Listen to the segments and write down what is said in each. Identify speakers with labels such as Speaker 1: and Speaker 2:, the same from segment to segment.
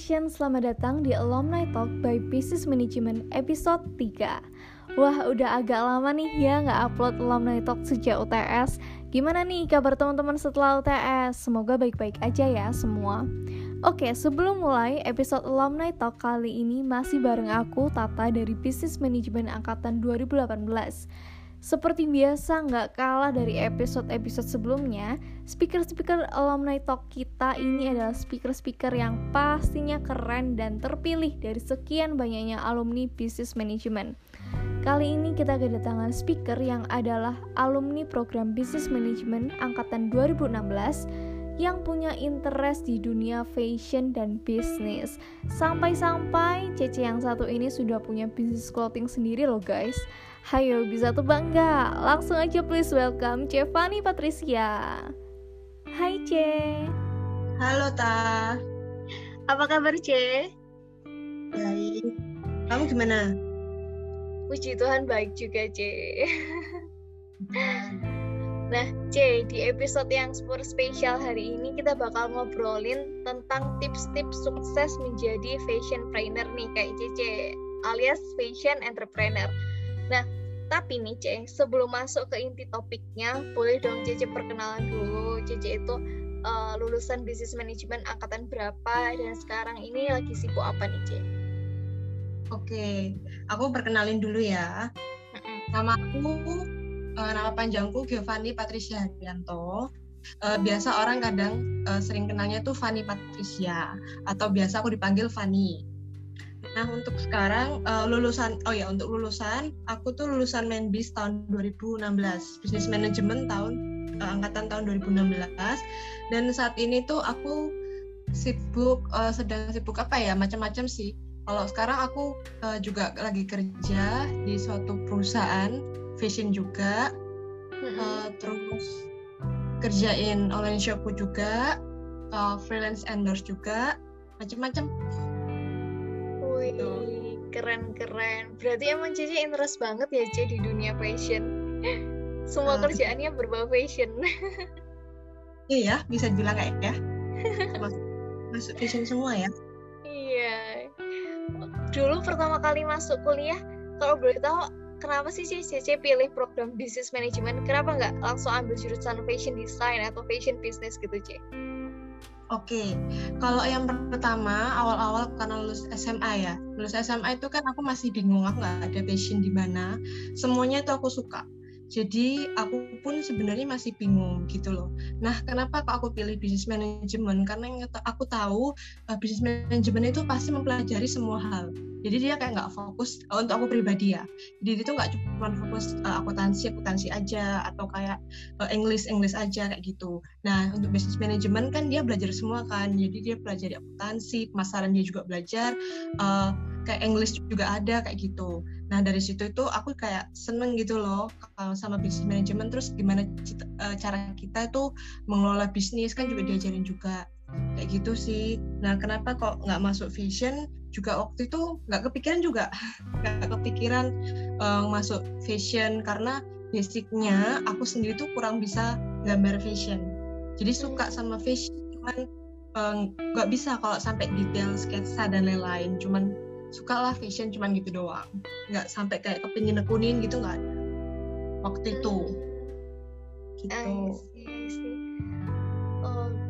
Speaker 1: Selamat datang di Alumni Talk by Business Management episode 3 Wah, udah agak lama nih ya nggak upload Alumni Talk sejak UTS Gimana nih kabar teman-teman setelah UTS? Semoga baik-baik aja ya semua. Oke, sebelum mulai episode Alumni Talk kali ini masih bareng aku, Tata dari Business Management Angkatan 2018 seperti biasa nggak kalah dari episode-episode sebelumnya, speaker-speaker alumni talk kita ini adalah speaker-speaker yang pastinya keren dan terpilih dari sekian banyaknya alumni business management. Kali ini kita kedatangan speaker yang adalah alumni program business management angkatan 2016 yang punya interest di dunia fashion dan bisnis. Sampai-sampai Cece yang satu ini sudah punya bisnis clothing sendiri loh guys. Hayo bisa tebak nggak? Langsung aja please welcome Cevani Patricia. Hai Ce.
Speaker 2: Halo Ta.
Speaker 1: Apa kabar Ce?
Speaker 2: Baik. Kamu gimana?
Speaker 1: Puji Tuhan baik juga Ce. Nah, C, di episode yang super spesial hari ini kita bakal ngobrolin tentang tips-tips sukses menjadi fashion trainer nih kayak Cece alias fashion entrepreneur. Nah, tapi nih C, sebelum masuk ke inti topiknya, boleh dong Cece perkenalan dulu. Cece itu uh, lulusan bisnis manajemen angkatan berapa dan sekarang ini lagi sibuk apa nih C?
Speaker 2: Oke, aku perkenalin dulu ya. Nama aku uh, nama panjangku Giovanni Patricia Haryanto. Uh, biasa orang kadang uh, sering kenalnya tuh Fanny Patricia atau biasa aku dipanggil Fanny. Nah untuk sekarang uh, lulusan oh ya untuk lulusan aku tuh lulusan Menbis tahun 2016 Business Management tahun uh, angkatan tahun 2016 dan saat ini tuh aku sibuk uh, sedang sibuk apa ya macam-macam sih. Kalau sekarang aku uh, juga lagi kerja di suatu perusahaan fashion juga mm-hmm. uh, terus kerjain online shopku juga uh, freelance endorse juga macam-macam
Speaker 1: Wih, gitu. keren-keren. Berarti emang Cici interest banget ya Cici di dunia fashion. Semua uh, kerjaannya berbau fashion.
Speaker 2: iya, bisa dibilang kayak ya. Masuk, masuk fashion semua ya.
Speaker 1: Iya. Dulu pertama kali masuk kuliah, kalau boleh tahu kenapa sih CC pilih program business management? Kenapa nggak langsung ambil jurusan fashion design atau fashion business gitu, C?
Speaker 2: Oke, kalau yang pertama awal-awal karena lulus SMA ya, lulus SMA itu kan aku masih bingung aku nggak ada passion di mana, semuanya itu aku suka jadi aku pun sebenarnya masih bingung gitu loh. Nah, kenapa kok aku pilih bisnis manajemen? Karena aku tahu uh, bisnis manajemen itu pasti mempelajari semua hal. Jadi dia kayak nggak fokus uh, untuk aku pribadi ya. Jadi itu nggak cuma fokus uh, akuntansi akuntansi aja atau kayak uh, English English aja kayak gitu. Nah, untuk bisnis manajemen kan dia belajar semua kan. Jadi dia pelajari akuntansi, pemasaran dia juga belajar. Uh, kayak English juga ada kayak gitu. Nah dari situ itu aku kayak seneng gitu loh kalau sama bisnis manajemen. Terus gimana cita, uh, cara kita itu mengelola bisnis kan juga diajarin juga. Kayak gitu sih. Nah kenapa kok nggak masuk fashion juga waktu itu nggak kepikiran juga. Nggak kepikiran uh, masuk fashion karena basicnya aku sendiri tuh kurang bisa gambar fashion. Jadi suka sama fashion cuman eh, nggak uh, bisa kalau sampai detail sketsa dan lain-lain. Cuman suka lah fashion cuman gitu doang. Nggak sampai kayak kepingin nekunin gitu nggak ada. Waktu itu. Gitu.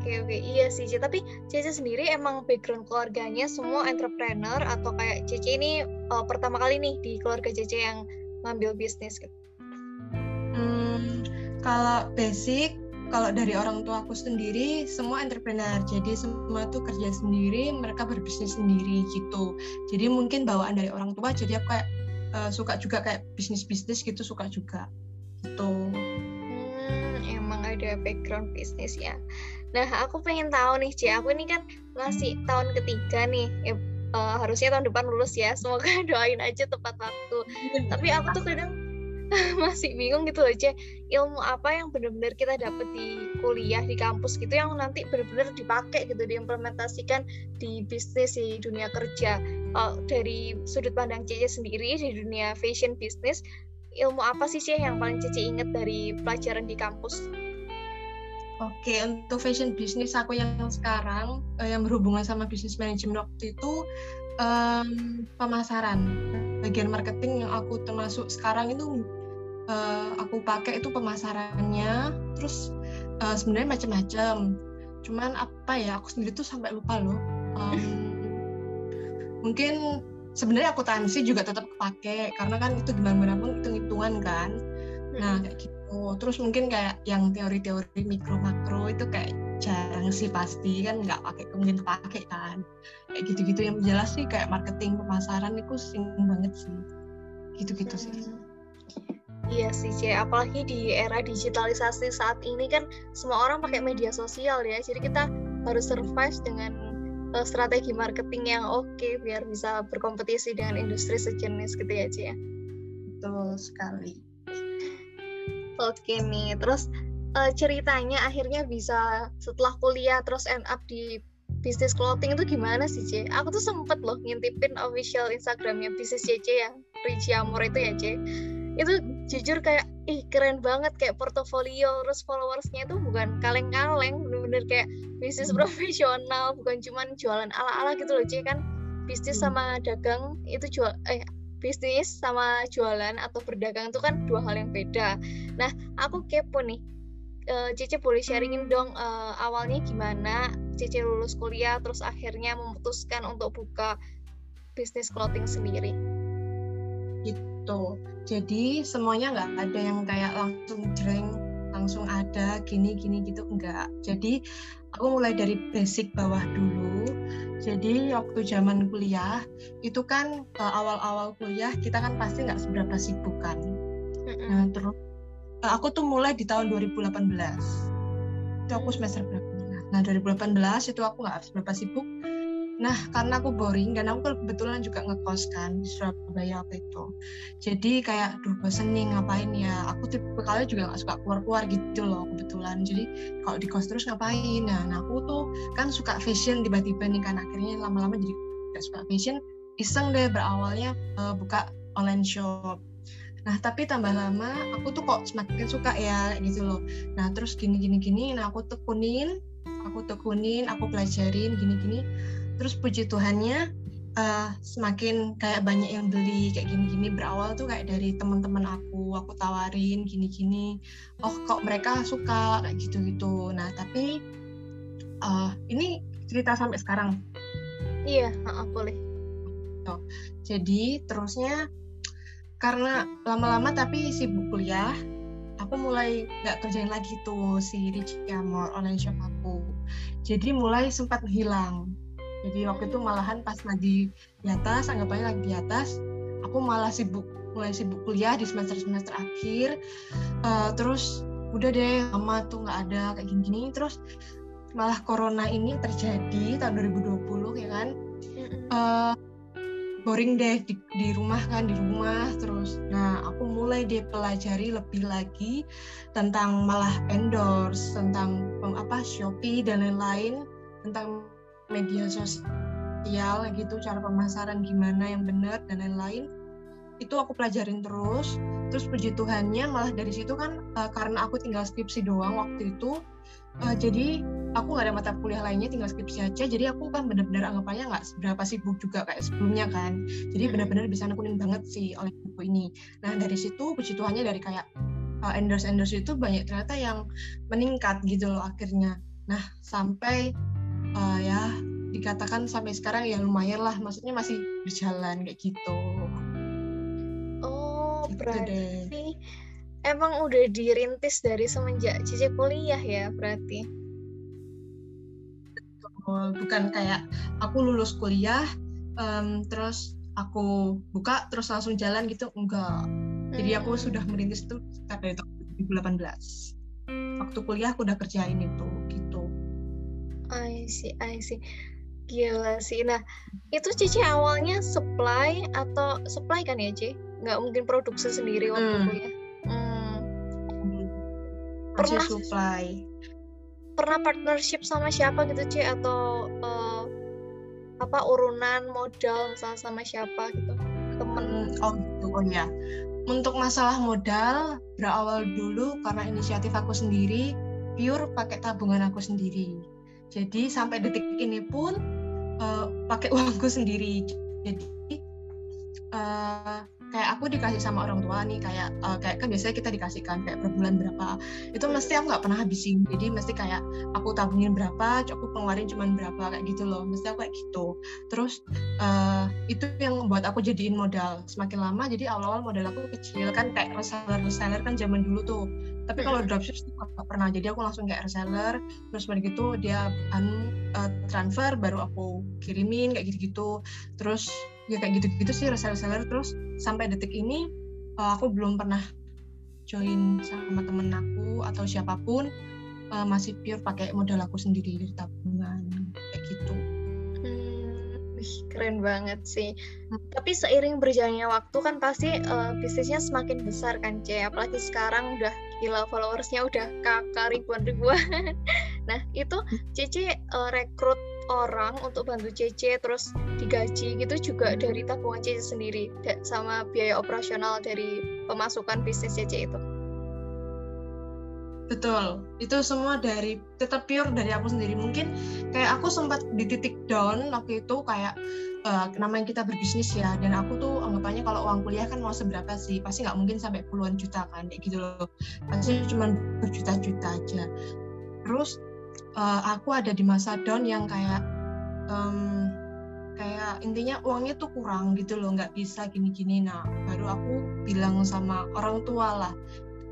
Speaker 1: Oke oke. Iya sih Cici tapi Cici sendiri emang background keluarganya semua entrepreneur atau kayak Cici ini uh, pertama kali nih di keluarga Cici yang ngambil bisnis gitu?
Speaker 2: Hmm, kalau basic kalau dari orang tua aku sendiri semua entrepreneur. Jadi semua tuh kerja sendiri mereka berbisnis sendiri gitu. Jadi mungkin bawaan dari orang tua jadi aku kayak uh, suka juga kayak bisnis bisnis gitu suka juga. Gitu.
Speaker 1: Hmm, emang ada background bisnis ya. Nah aku pengen tahu nih Cia aku ini kan masih tahun ketiga nih. Eh, uh, harusnya tahun depan lulus ya. Semoga doain aja tepat waktu. Tapi aku tuh kadang masih bingung gitu loh ilmu apa yang benar-benar kita dapat di kuliah di kampus gitu yang nanti benar-benar dipakai gitu diimplementasikan di bisnis di dunia kerja uh, dari sudut pandang Cici sendiri di dunia fashion business ilmu apa sih sih yang paling Cici inget dari pelajaran di kampus?
Speaker 2: Oke, untuk fashion bisnis aku yang sekarang uh, yang berhubungan sama bisnis manajemen waktu itu um, pemasaran. Bagian marketing yang aku termasuk sekarang itu uh, aku pakai itu pemasarannya. Terus uh, sebenarnya macam-macam. Cuman apa ya? Aku sendiri tuh sampai lupa loh. Um, mungkin sebenarnya akuntansi juga tetap kepake karena kan itu gimana pun hitung-hitungan kan. Nah kayak gitu terus mungkin kayak yang teori-teori mikro makro itu kayak jarang sih pasti kan nggak pakai mungkin pakai kan kayak gitu-gitu yang jelas sih kayak marketing pemasaran itu sing banget sih gitu-gitu sih hmm.
Speaker 1: Iya sih, C. Apalagi di era digitalisasi saat ini kan semua orang pakai media sosial ya. Jadi kita harus survive dengan uh, strategi marketing yang oke okay, biar bisa berkompetisi dengan industri sejenis gitu ya, C.
Speaker 2: Betul sekali.
Speaker 1: Oke nih, terus uh, ceritanya akhirnya bisa setelah kuliah terus end up di bisnis clothing itu gimana sih C? Aku tuh sempet loh ngintipin official Instagramnya bisnis CC yang Richie Amor itu ya C. Itu jujur kayak ih keren banget kayak portofolio terus followersnya itu bukan kaleng-kaleng bener-bener kayak bisnis hmm. profesional bukan cuman jualan ala-ala gitu loh C kan bisnis hmm. sama dagang itu jual eh bisnis sama jualan atau berdagang itu kan dua hal yang beda. Nah, aku kepo nih. Uh, Cece boleh sharingin dong uh, awalnya gimana Cece lulus kuliah terus akhirnya memutuskan untuk buka bisnis clothing sendiri.
Speaker 2: Gitu. Jadi semuanya nggak ada yang kayak langsung jreng langsung ada gini gini gitu enggak. Jadi aku mulai dari basic bawah dulu. Jadi waktu zaman kuliah itu kan uh, awal-awal kuliah kita kan pasti nggak seberapa sibuk kan. Nah terus uh, aku tuh mulai di tahun 2018 itu aku semester berapa? Nah 2018 itu aku nggak seberapa sibuk Nah, karena aku boring dan aku kebetulan juga ngekos kan di Surabaya waktu itu. Jadi kayak, duh bosen nih ngapain ya. Aku tipe kalian juga gak suka keluar-keluar gitu loh kebetulan. Jadi kalau di kos terus ngapain? Nah, nah aku tuh kan suka fashion tiba-tiba nih kan akhirnya lama-lama jadi gak suka fashion. Iseng deh berawalnya uh, buka online shop. Nah, tapi tambah lama aku tuh kok semakin suka ya gitu loh. Nah, terus gini gini gini, nah aku tekunin, aku tekunin, aku pelajarin gini gini terus puji Tuhannya uh, semakin kayak banyak yang beli kayak gini-gini berawal tuh kayak dari teman-teman aku aku tawarin gini-gini. Oh kok mereka suka kayak gitu-gitu. Nah tapi uh, ini cerita sampai sekarang?
Speaker 1: Iya uh, boleh.
Speaker 2: Oh, jadi terusnya karena lama-lama tapi sibuk kuliah aku mulai nggak kerjain lagi tuh si Rich Amor online shop aku. Jadi mulai sempat hilang jadi waktu itu malahan pas lagi di atas anggapannya lagi di atas aku malah sibuk mulai sibuk kuliah di semester semester akhir. Uh, terus udah deh lama tuh nggak ada kayak gini gini terus malah corona ini terjadi tahun 2020 ya kan? Uh, boring deh di, di rumah kan di rumah. Terus nah aku mulai deh pelajari lebih lagi tentang malah endorse tentang apa Shopee dan lain-lain tentang media sosial gitu cara pemasaran gimana yang benar dan lain-lain itu aku pelajarin terus. Terus puji Tuhannya malah dari situ kan uh, karena aku tinggal skripsi doang waktu itu uh, jadi aku nggak ada mata kuliah lainnya tinggal skripsi aja. Jadi aku kan benar-benar anggapannya nggak seberapa sibuk juga kayak sebelumnya kan. Jadi benar-benar bisa nekunin banget sih oleh buku ini. Nah dari situ puji Tuhannya dari kayak uh, endorse endorse itu banyak ternyata yang meningkat gitu loh akhirnya. Nah sampai uh, ya dikatakan sampai sekarang ya lumayan lah maksudnya masih berjalan kayak gitu.
Speaker 1: Oh gitu berarti deh. emang udah dirintis dari semenjak Cici kuliah ya berarti?
Speaker 2: Bukan kayak aku lulus kuliah um, terus aku buka terus langsung jalan gitu enggak. Jadi aku hmm. sudah merintis itu sekitar dari tahun 2018 waktu kuliah aku udah kerjain itu
Speaker 1: I see, I see. Gila sih. Nah, itu Cici awalnya supply atau supply kan ya, Ci? Nggak mungkin produksi sendiri waktu hmm. kuliah. Hmm.
Speaker 2: Pernah supply.
Speaker 1: Pernah partnership sama siapa gitu, Ci? Atau uh, apa urunan modal misalnya sama siapa gitu? Temen.
Speaker 2: Oh gitu, oh ya. Untuk masalah modal berawal dulu karena inisiatif aku sendiri pure pakai tabungan aku sendiri jadi sampai detik ini pun uh, pakai uangku sendiri. Jadi uh, kayak aku dikasih sama orang tua nih kayak uh, kayak kan biasanya kita dikasihkan kayak per bulan berapa. Itu mesti aku nggak pernah habisin. Jadi mesti kayak aku tabungin berapa aku pengeluarin cuma berapa kayak gitu loh. Mesti aku kayak gitu. Terus uh, itu yang membuat aku jadiin modal. Semakin lama jadi awal-awal modal aku kecil. Kan kayak reseller reseller kan zaman dulu tuh. Tapi kalau dropship nggak pernah. Jadi aku langsung kayak reseller. Terus begitu dia uh, transfer baru aku kirimin kayak gitu-gitu. Terus ya kayak gitu-gitu sih reseller-reseller terus sampai detik ini uh, aku belum pernah join sama temen aku atau siapa pun uh, masih pure pakai modal aku sendiri dari tabungan kayak gitu.
Speaker 1: Hmm, keren banget sih. Hmm. Tapi seiring berjalannya waktu kan pasti uh, bisnisnya semakin besar kan C. Apalagi sekarang udah gila followersnya udah kakak ribuan ribuan. nah itu Cici uh, rekrut orang untuk bantu CC terus digaji gitu juga dari tabungan CC sendiri sama biaya operasional dari pemasukan bisnis CC itu.
Speaker 2: Betul, itu semua dari tetap pure dari aku sendiri. Mungkin kayak aku sempat di titik down waktu itu kayak uh, namanya kita berbisnis ya, dan aku tuh anggapannya kalau uang kuliah kan mau seberapa sih, pasti nggak mungkin sampai puluhan juta kan, kayak gitu loh. Pasti cuma berjuta-juta aja. Terus uh, aku ada di masa down yang kayak um, kayak intinya uangnya tuh kurang gitu loh nggak bisa gini-gini nah baru aku bilang sama orang tua lah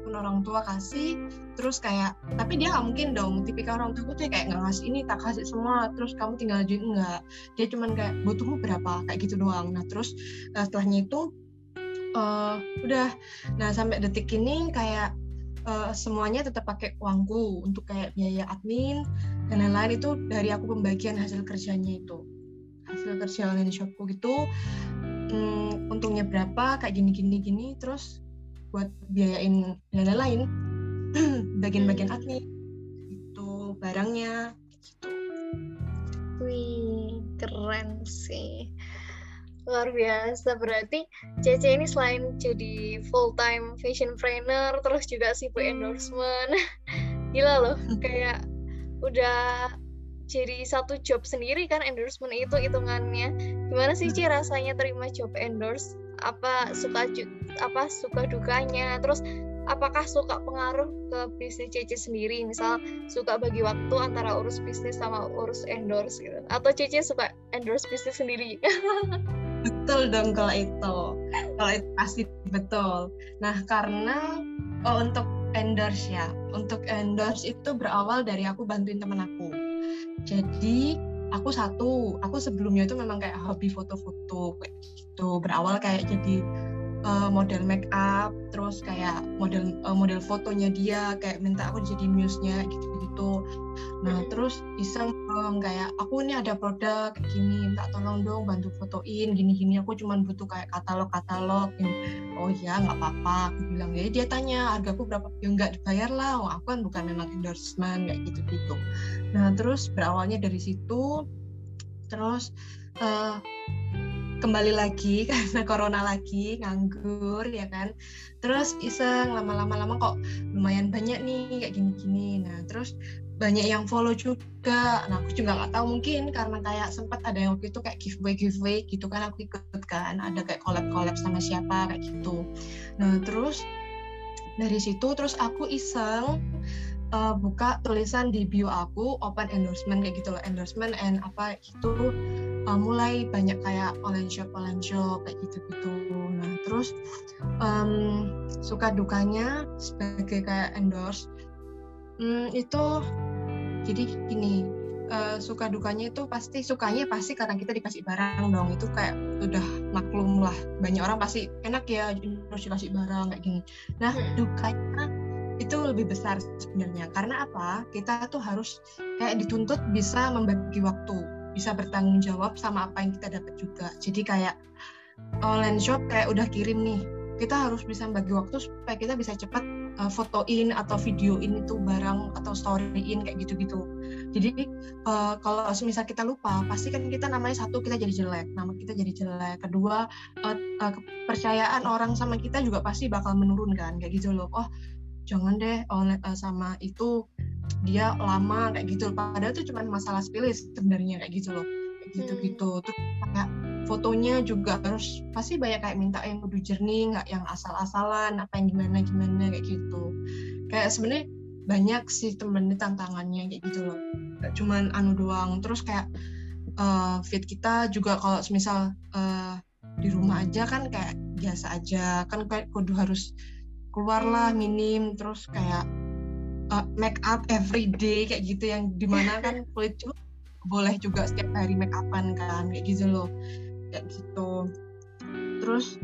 Speaker 2: pun orang tua kasih terus kayak tapi dia nggak mungkin dong tipikal orang tua tuh kayak nggak ngasih ini tak kasih semua terus kamu tinggal aja enggak. Dia cuman kayak butuhmu berapa? kayak gitu doang. Nah terus uh, setelahnya itu uh, udah. Nah sampai detik ini kayak uh, semuanya tetap pakai uangku untuk kayak biaya admin dan lain-lain. Itu dari aku pembagian hasil kerjanya itu. Hasil kerja online shopku gitu. Um, untungnya berapa kayak gini gini gini terus buat biayain dan lain-lain. Bagian-bagian admin itu barangnya gitu.
Speaker 1: Wih keren sih. Luar biasa. Berarti Cece ini selain jadi full time fashion trainer terus juga sibuk endorsement. Gila loh kayak udah jadi satu job sendiri kan endorsement itu hitungannya. Gimana sih Ci rasanya terima job endorse apa suka apa suka dukanya terus apakah suka pengaruh ke bisnis Cece sendiri? Misal suka bagi waktu antara urus bisnis sama urus endorse gitu. Atau Cece suka endorse bisnis sendiri?
Speaker 2: Betul dong kalau itu. Kalau itu pasti betul. Nah karena oh, untuk endorse ya. Untuk endorse itu berawal dari aku bantuin temen aku. Jadi aku satu aku sebelumnya itu memang kayak hobi foto-foto kayak gitu. Berawal kayak jadi uh, model make up terus kayak model uh, model fotonya dia kayak minta aku jadi muse-nya gitu-gitu. Nah terus iseng um, kayak aku ini ada produk kayak gini minta tolong dong bantu fotoin gini-gini. Aku cuma butuh kayak katalog-katalog oh ya nggak apa-apa aku bilang. Ya dia tanya hargaku berapa? Ya nggak dibayar lah oh, aku kan bukan memang endorsement kayak gitu-gitu nah terus berawalnya dari situ terus uh, kembali lagi karena corona lagi nganggur ya kan. Terus iseng lama-lama lama kok lumayan banyak nih kayak gini-gini. Nah terus banyak yang follow juga. Nah aku juga nggak tahu mungkin karena kayak sempat ada yang waktu itu kayak giveaway giveaway gitu kan aku ikut kan. Ada kayak collab collab sama siapa kayak gitu. Nah terus dari situ terus aku iseng uh, buka tulisan di bio aku open endorsement kayak gitu loh. Endorsement and apa itu uh, mulai banyak kayak online shop online shop kayak gitu-gitu. Nah terus um, suka dukanya sebagai kayak endorse um, itu jadi gini uh, suka dukanya itu pasti sukanya pasti karena kita dikasih barang dong. Itu kayak udah maklum lah. Banyak orang pasti enak ya harus dikasih barang kayak gini. Nah hmm. dukanya itu lebih besar sebenarnya. Karena apa? Kita tuh harus kayak dituntut bisa membagi waktu bisa bertanggung jawab sama apa yang kita dapat juga. Jadi kayak online shop kayak udah kirim nih kita harus bisa bagi waktu supaya kita bisa cepat uh, fotoin atau videoin itu barang atau storyin kayak gitu-gitu. Jadi uh, kalau misal kita lupa pasti kan kita namanya satu kita jadi jelek. Nama kita jadi jelek. Kedua uh, uh, kepercayaan orang sama kita juga pasti bakal menurun kan kayak gitu loh. Oh jangan deh online uh, sama itu dia lama kayak gitu padahal itu cuma masalah sepele sebenarnya kayak gitu loh. Kayak gitu gitu hmm. terus kayak fotonya juga harus pasti banyak kayak minta yang kudu jernih nggak yang asal-asalan apa yang gimana gimana kayak gitu. Kayak sebenarnya banyak sih temennya tantangannya kayak gitu loh. Gak cuman anu doang. Terus kayak uh, fit kita juga kalau misal uh, di rumah aja kan kayak biasa aja. Kan kayak kudu harus keluar lah minim terus kayak uh, make up every day kayak gitu yang di mana kan kulit juga boleh juga setiap hari make upan kan kayak gitu loh kayak gitu terus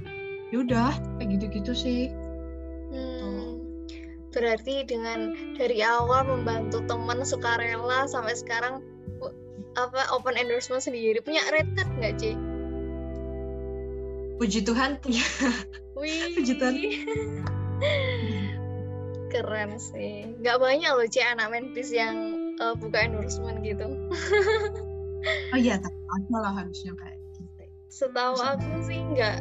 Speaker 2: yaudah kayak gitu-gitu sih
Speaker 1: hmm, berarti dengan dari awal membantu teman sukarela sampai sekarang apa open endorsement sendiri punya red card nggak Ci?
Speaker 2: Puji Tuhan punya.
Speaker 1: Wih. Puji Tuhan keren sih. Nggak banyak loh cek anak mentis yang uh, buka endorsement gitu.
Speaker 2: Oh iya tapi ada lah harusnya kayak gitu.
Speaker 1: Setahu aku sih nggak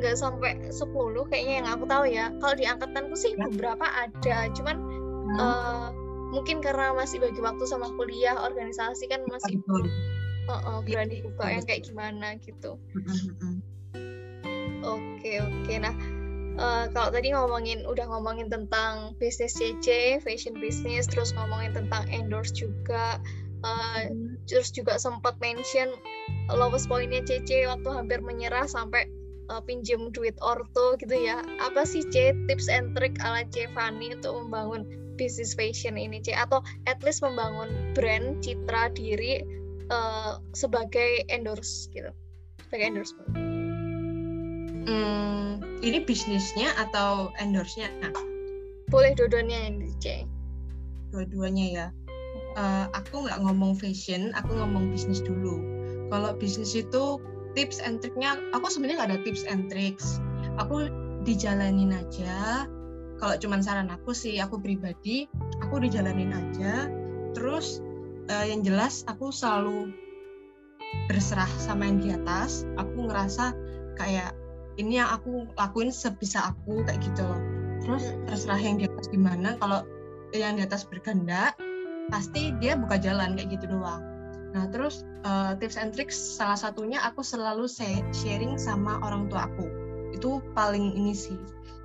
Speaker 1: nggak sampai 10 kayaknya yang aku tahu ya. Kalau di angkatanku sih ya. beberapa ada cuman hmm. uh, mungkin karena masih bagi waktu sama kuliah organisasi kan masih uh, uh, berani buka yang kayak gimana gitu. Oke oke. Nah uh, kalau tadi ngomongin udah ngomongin tentang bisnis CC, fashion business, terus ngomongin tentang endorse juga, uh, hmm. terus juga sempat mention lowest pointnya CC waktu hampir menyerah sampai uh, pinjam duit orto gitu ya. Apa sih C tips and trick ala C Fanny untuk membangun bisnis fashion ini C atau at least membangun brand citra diri uh, sebagai endorse gitu, sebagai endorsement.
Speaker 2: Hmm ini bisnisnya atau endorse-nya?
Speaker 1: Boleh dua-duanya yang dicek.
Speaker 2: Dua-duanya ya. Uh, aku nggak ngomong fashion, aku ngomong bisnis dulu. Kalau bisnis itu tips and triknya, aku sebenarnya nggak ada tips and tricks. Aku dijalanin aja. Kalau cuma saran aku sih, aku pribadi, aku dijalanin aja. Terus uh, yang jelas aku selalu berserah sama yang di atas. Aku ngerasa kayak ini yang aku lakuin sebisa aku kayak gitu loh. Terus terserah yang di atas gimana kalau yang di atas berkehendak pasti dia buka jalan kayak gitu doang. Nah terus uh, tips and tricks salah satunya aku selalu sharing sama orang tua aku. Itu paling ini sih.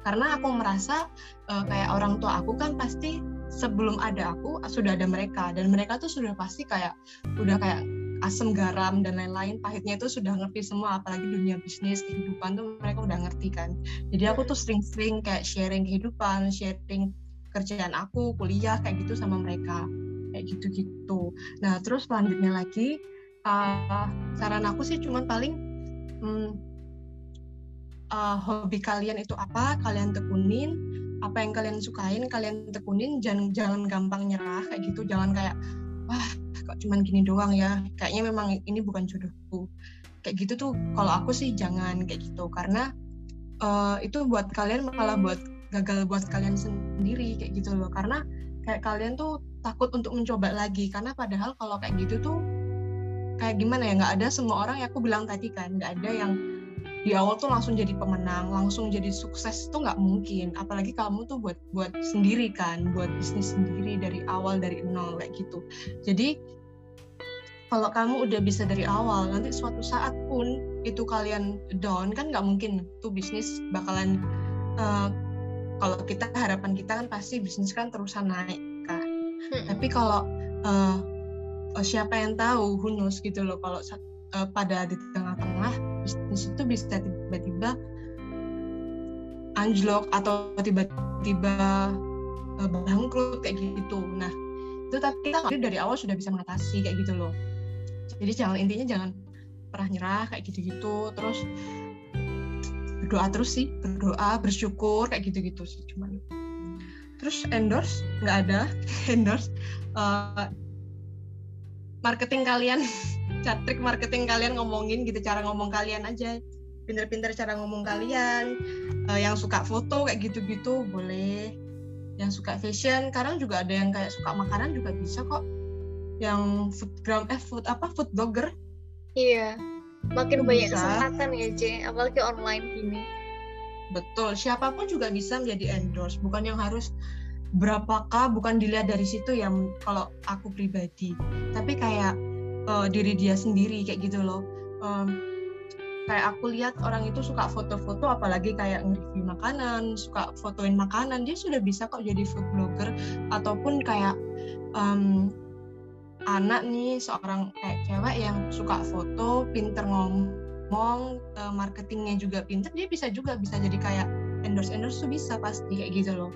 Speaker 2: Karena aku merasa uh, kayak orang tua aku kan pasti sebelum ada aku sudah ada mereka. Dan mereka tuh sudah pasti kayak udah kayak asam garam dan lain-lain pahitnya itu sudah ngerti semua apalagi dunia bisnis kehidupan tuh mereka udah ngerti kan. Jadi aku tuh sering-sering kayak sharing kehidupan sharing kerjaan aku kuliah kayak gitu sama mereka kayak gitu-gitu. Nah terus selanjutnya lagi uh, saran aku sih cuma paling hmm, uh, hobi kalian itu apa kalian tekunin apa yang kalian sukain kalian tekunin jangan jangan gampang nyerah kayak gitu. Jangan kayak wah kok cuman gini doang ya. Kayaknya memang ini bukan jodohku. Kayak gitu tuh kalau aku sih jangan kayak gitu. Karena uh, itu buat kalian malah buat gagal buat kalian sendiri kayak gitu loh. Karena kayak kalian tuh takut untuk mencoba lagi. Karena padahal kalau kayak gitu tuh kayak gimana ya nggak ada semua orang yang aku bilang tadi kan. Nggak ada yang di awal tuh langsung jadi pemenang, langsung jadi sukses tuh nggak mungkin. Apalagi kamu tuh buat buat sendiri kan, buat bisnis sendiri dari awal dari nol kayak gitu. Jadi kalau kamu udah bisa dari awal, nanti suatu saat pun itu kalian down kan nggak mungkin tuh bisnis bakalan uh, kalau kita harapan kita kan pasti bisnis kan terusan naik kan. Hmm. Tapi kalau uh, siapa yang tahu, who knows gitu loh kalau uh, pada di tengah-tengah bisnis itu bisa tiba-tiba anjlok atau tiba-tiba uh, bangkrut kayak gitu. Nah, itu tapi kita dari awal sudah bisa mengatasi kayak gitu loh. Jadi jangan intinya jangan pernah nyerah kayak gitu-gitu. Terus berdoa terus sih, berdoa, bersyukur kayak gitu-gitu sih cuman. Terus endorse nggak ada endorse uh, marketing kalian trik marketing kalian ngomongin gitu cara ngomong kalian aja. Pinter-pinter cara ngomong kalian. Uh, yang suka foto kayak gitu-gitu boleh. Yang suka fashion kadang juga ada yang kayak suka makanan juga bisa kok. Yang foodgram eh food apa food blogger.
Speaker 1: Iya. Makin bisa. banyak kesempatan ya C apalagi online gini.
Speaker 2: Betul. Siapa pun juga bisa menjadi endorse. Bukan yang harus berapakah bukan dilihat dari situ ya kalau aku pribadi. Tapi kayak uh, diri dia sendiri kayak gitu loh. Um, kayak aku lihat orang itu suka foto-foto apalagi kayak nge-review makanan suka fotoin makanan dia sudah bisa kok jadi food blogger. Ataupun kayak um, anak nih seorang kayak cewek yang suka foto pinter ngomong uh, marketingnya juga pinter dia bisa juga bisa jadi kayak endorse endorse tuh bisa pasti kayak gitu loh.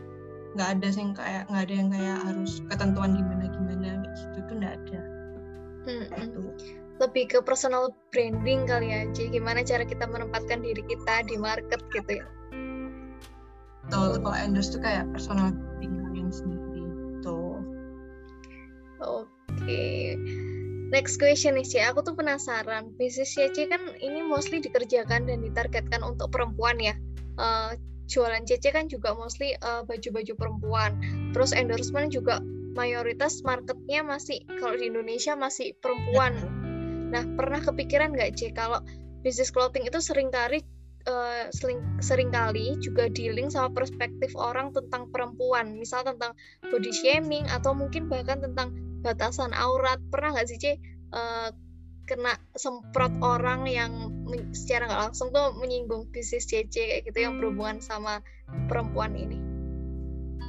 Speaker 2: Nggak ada yang kayak nggak ada yang kayak harus ketentuan gimana gimana gitu tuh nggak ada
Speaker 1: hmm, gitu lebih ke personal branding kali ya Ci. Gimana cara kita menempatkan diri kita di market gitu ya?
Speaker 2: Betul, kalau endorse tuh kayak personal branding kalian sendiri tuh.
Speaker 1: Oke. Okay. Next question nih Ci, aku tuh penasaran. Bisnis CC kan ini mostly dikerjakan dan ditargetkan untuk perempuan ya. Uh, jualan CC kan juga mostly baju baju-baju perempuan. Terus endorsement juga mayoritas marketnya masih kalau di Indonesia masih perempuan. Nah, pernah kepikiran nggak C kalau bisnis clothing itu sering kali uh, sering sering kali juga dealing sama perspektif orang tentang perempuan, misal tentang body shaming atau mungkin bahkan tentang batasan aurat. Pernah nggak sih C uh, kena semprot orang yang secara nggak langsung tuh menyinggung bisnis CC kayak gitu yang berhubungan sama perempuan ini?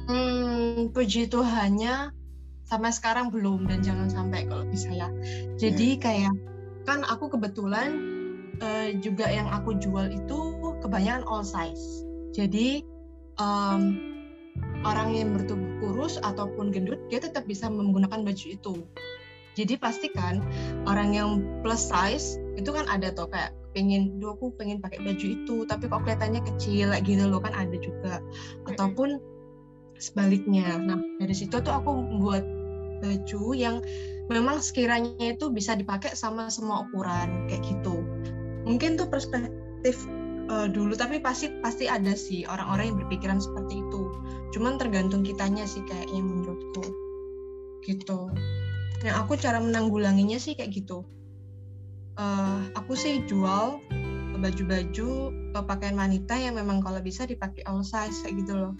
Speaker 2: Hmm, puji Tuhannya sampai sekarang belum dan jangan sampai kalau bisa ya. Jadi hmm. kayak kan aku kebetulan uh, juga yang aku jual itu kebanyakan all size. Jadi um, orang yang bertubuh kurus ataupun gendut dia tetap bisa menggunakan baju itu. Jadi pastikan orang yang plus size itu kan ada tuh kayak pengen duh aku pengen pakai baju itu tapi kok kelihatannya kecil gitu loh kan ada juga. Ataupun sebaliknya. Nah dari situ tuh aku membuat baju yang memang sekiranya itu bisa dipakai sama semua ukuran kayak gitu. Mungkin tuh perspektif uh, dulu tapi pasti pasti ada sih orang-orang yang berpikiran seperti itu. Cuman tergantung kitanya sih kayaknya menurutku. Gitu. Yang aku cara menanggulanginya sih kayak gitu. Uh, aku sih jual baju-baju pakaian wanita yang memang kalau bisa dipakai all size kayak gitu loh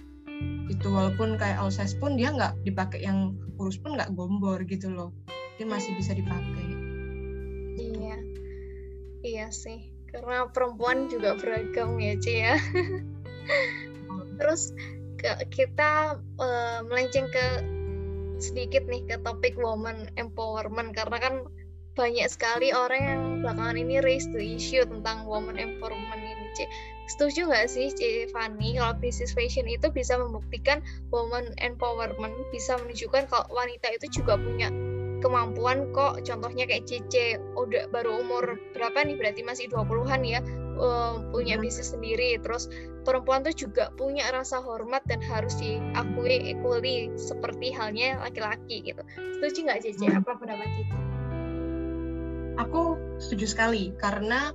Speaker 2: itu walaupun kayak all size pun dia nggak dipakai yang kurus pun nggak gombor gitu loh. Dia masih bisa dipakai.
Speaker 1: Iya. Iya sih. Karena perempuan juga beragam ya Ci ya. Terus ke, kita uh, melenceng ke sedikit nih ke topik woman empowerment. Karena kan banyak sekali orang yang belakangan ini raise the issue tentang woman empowerment ini C. Setuju nggak sih C. Fanny kalau bisnis fashion itu bisa membuktikan woman empowerment bisa menunjukkan kalau wanita itu juga punya kemampuan kok contohnya kayak Cice udah baru umur berapa nih berarti masih 20-an ya uh, punya bisnis sendiri terus perempuan tuh juga punya rasa hormat dan harus diakui equally seperti halnya laki-laki gitu setuju nggak Cice hmm. apa pendapat Cice?
Speaker 2: Aku setuju sekali karena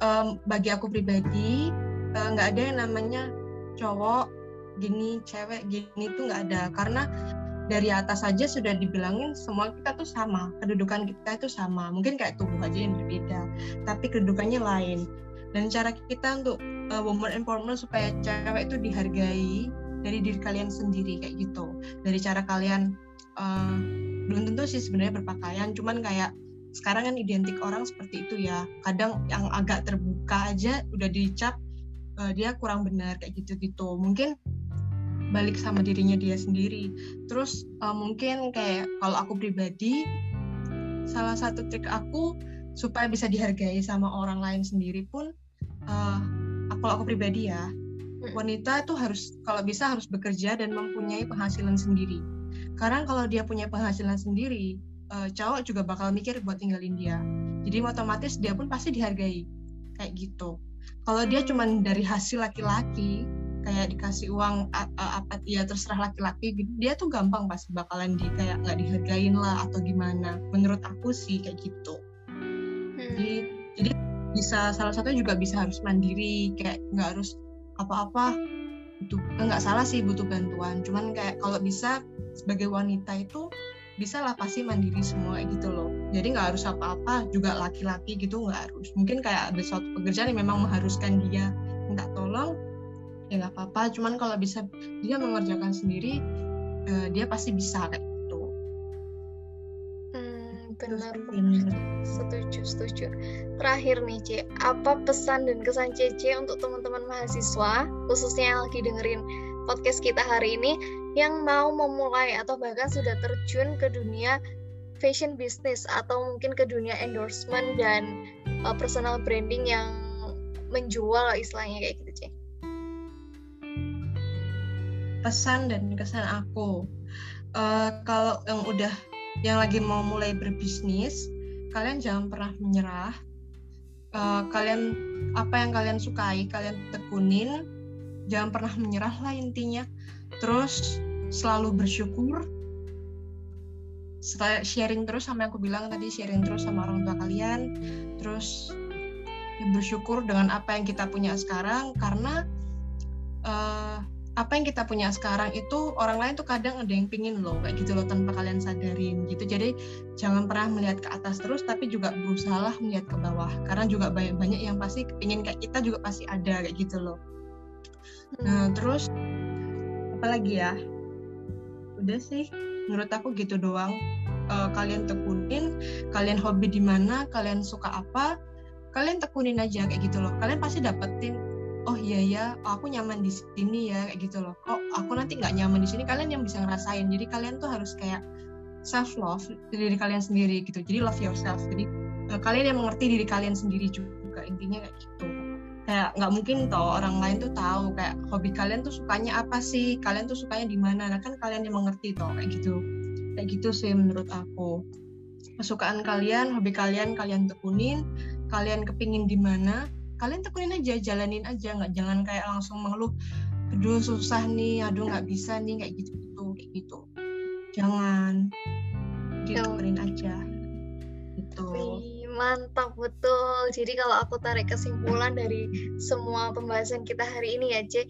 Speaker 2: um, bagi aku pribadi eh, nggak uh, ada yang namanya cowok gini cewek gini tuh nggak ada. Karena dari atas saja sudah dibilangin semua kita tuh sama kedudukan kita itu sama. Mungkin kayak tubuh aja yang berbeda tapi kedudukannya lain. Dan cara kita untuk uh, woman empowerment supaya cewek itu dihargai dari diri kalian sendiri kayak gitu. Dari cara kalian uh, belum tentu sih sebenarnya berpakaian cuman kayak sekarang kan identik orang seperti itu ya. Kadang yang agak terbuka aja udah dicap uh, dia kurang benar kayak gitu-gitu. Mungkin balik sama dirinya dia sendiri. Terus uh, mungkin kayak kalau aku pribadi salah satu trik aku supaya bisa dihargai sama orang lain sendiri pun uh, kalau aku pribadi ya hmm. wanita itu harus kalau bisa harus bekerja dan mempunyai penghasilan sendiri. Karena kalau dia punya penghasilan sendiri uh, cowok juga bakal mikir buat tinggalin dia. Jadi otomatis dia pun pasti dihargai. Kayak gitu. Kalau dia cuma dari hasil laki-laki kayak dikasih uang apa ya terserah laki-laki gitu, dia tuh gampang pasti bakalan di kayak nggak dihargain lah atau gimana. Menurut aku sih kayak gitu. Hmm. jadi jadi bisa salah satu juga bisa harus mandiri kayak nggak harus apa-apa butuh nggak salah sih butuh bantuan. Cuman kayak kalau bisa sebagai wanita itu bisa lah pasti mandiri semua gitu loh. Jadi nggak harus apa-apa juga laki-laki gitu nggak harus. Mungkin kayak ada suatu pekerjaan yang memang mengharuskan dia minta tolong ya nggak apa-apa. Cuman kalau bisa dia mengerjakan sendiri uh, dia pasti bisa kayak gitu.
Speaker 1: Hmm, benar benar. Setuju setuju. Terakhir nih C apa pesan dan kesan CC untuk teman-teman mahasiswa khususnya yang lagi dengerin podcast kita hari ini yang mau memulai atau bahkan sudah terjun ke dunia fashion business atau mungkin ke dunia endorsement dan uh, personal branding yang menjual istilahnya kayak gitu, Cek.
Speaker 2: Pesan dan kesan aku, uh, kalau yang udah yang lagi mau mulai berbisnis, kalian jangan pernah menyerah. Uh, kalian apa yang kalian sukai, kalian tekunin, jangan pernah menyerah lah intinya. Terus selalu bersyukur sharing terus sama yang aku bilang tadi sharing terus sama orang tua kalian. Terus ya bersyukur dengan apa yang kita punya sekarang karena uh, apa yang kita punya sekarang itu orang lain tuh kadang ada yang pingin loh kayak gitu loh tanpa kalian sadarin gitu. Jadi jangan pernah melihat ke atas terus tapi juga berusaha lah melihat ke bawah. Karena juga banyak banyak yang pasti pingin kayak kita juga pasti ada kayak gitu loh. Nah hmm. terus apa lagi ya? Udah sih menurut aku gitu doang. Uh, kalian tekunin kalian hobi di mana kalian suka apa kalian tekunin aja kayak gitu loh. Kalian pasti dapetin oh iya ya aku nyaman di sini ya kayak gitu loh. Oh aku nanti nggak nyaman di sini? Kalian yang bisa ngerasain. Jadi kalian tuh harus kayak self love diri kalian sendiri gitu. Jadi love yourself. Jadi uh, kalian yang mengerti diri kalian sendiri juga intinya kayak gitu kayak nggak mungkin toh orang lain tuh tahu kayak hobi kalian tuh sukanya apa sih? Kalian tuh sukanya di mana? Nah kan kalian yang mengerti toh kayak gitu. Kayak gitu sih menurut aku. Kesukaan kalian hobi kalian kalian tekunin. Kalian kepingin di mana? Kalian tekunin aja jalanin aja. Nggak jangan kayak langsung mengeluh aduh susah nih aduh nggak bisa nih kayak gitu gitu kayak gitu. Jangan. Ditekunin aja. Gitu
Speaker 1: mantap betul. Jadi kalau aku tarik kesimpulan dari semua pembahasan kita hari ini ya, C,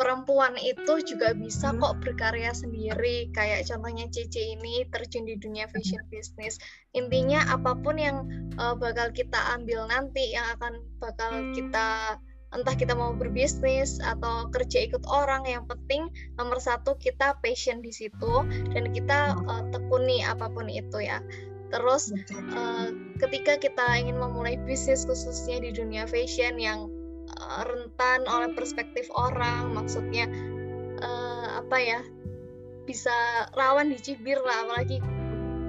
Speaker 1: perempuan itu juga bisa hmm. kok berkarya sendiri. Kayak contohnya Cici ini terjun di dunia fashion business. Intinya apa pun yang uh, bakal kita ambil nanti, yang akan bakal kita entah kita mau berbisnis atau kerja ikut orang yang penting nomor satu kita passion di situ dan kita uh, tekuni apa pun itu ya Terus uh, ketika kita ingin memulai bisnis khususnya di dunia fashion yang uh, rentan oleh perspektif orang, maksudnya uh, apa ya bisa rawan dicibir lah, apalagi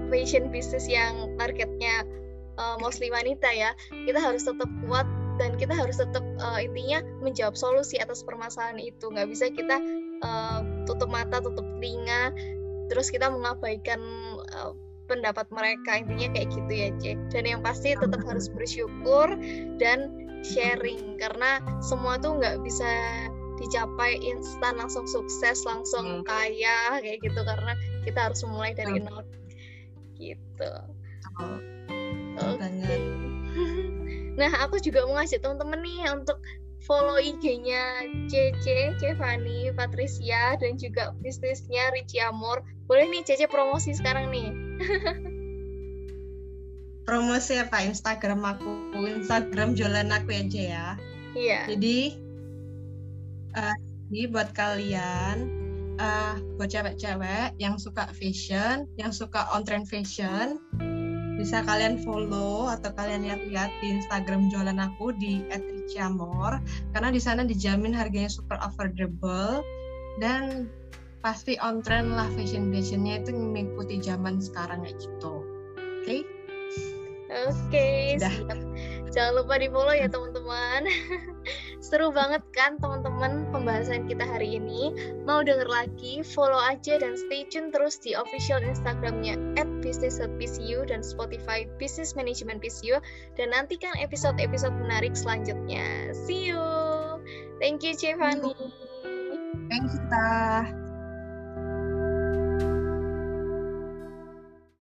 Speaker 1: fashion bisnis yang targetnya uh, mostly wanita ya, kita harus tetap kuat dan kita harus tetap uh, intinya menjawab solusi atas permasalahan itu. Nggak bisa kita uh, tutup mata, tutup telinga, terus kita mengabaikan uh, pendapat mereka intinya kayak gitu ya cek dan yang pasti tetap harus bersyukur dan sharing karena semua tuh nggak bisa dicapai instan langsung sukses langsung hmm. kaya kayak gitu karena kita harus mulai dari nol gitu oh, okay. nah aku juga mau ngasih teman-teman nih untuk follow IG-nya Cece, Cevani, Patricia, dan juga bisnisnya Ricci Amor. Boleh nih Cece promosi sekarang nih.
Speaker 2: Promosi apa? Instagram aku. Instagram jualan aku aja ya.
Speaker 1: Iya.
Speaker 2: Jadi uh, ini buat kalian uh, buat cewek-cewek yang suka fashion yang suka on trend fashion bisa kalian follow atau kalian lihat-lihat di Instagram jualan aku di @riciamor karena di sana dijamin harganya super affordable dan pasti on trend lah fashion fashionnya itu mengikuti zaman sekarang kayak gitu. Oke? Okay?
Speaker 1: oke okay, jangan lupa di follow ya teman-teman. Seru banget kan teman-teman pembahasan kita hari ini. Mau denger lagi follow aja dan stay tune terus di official instagramnya at business.pcu dan spotify business management pcu dan nantikan episode-episode menarik selanjutnya. See you. Thank you Cevani
Speaker 2: thank you Ta.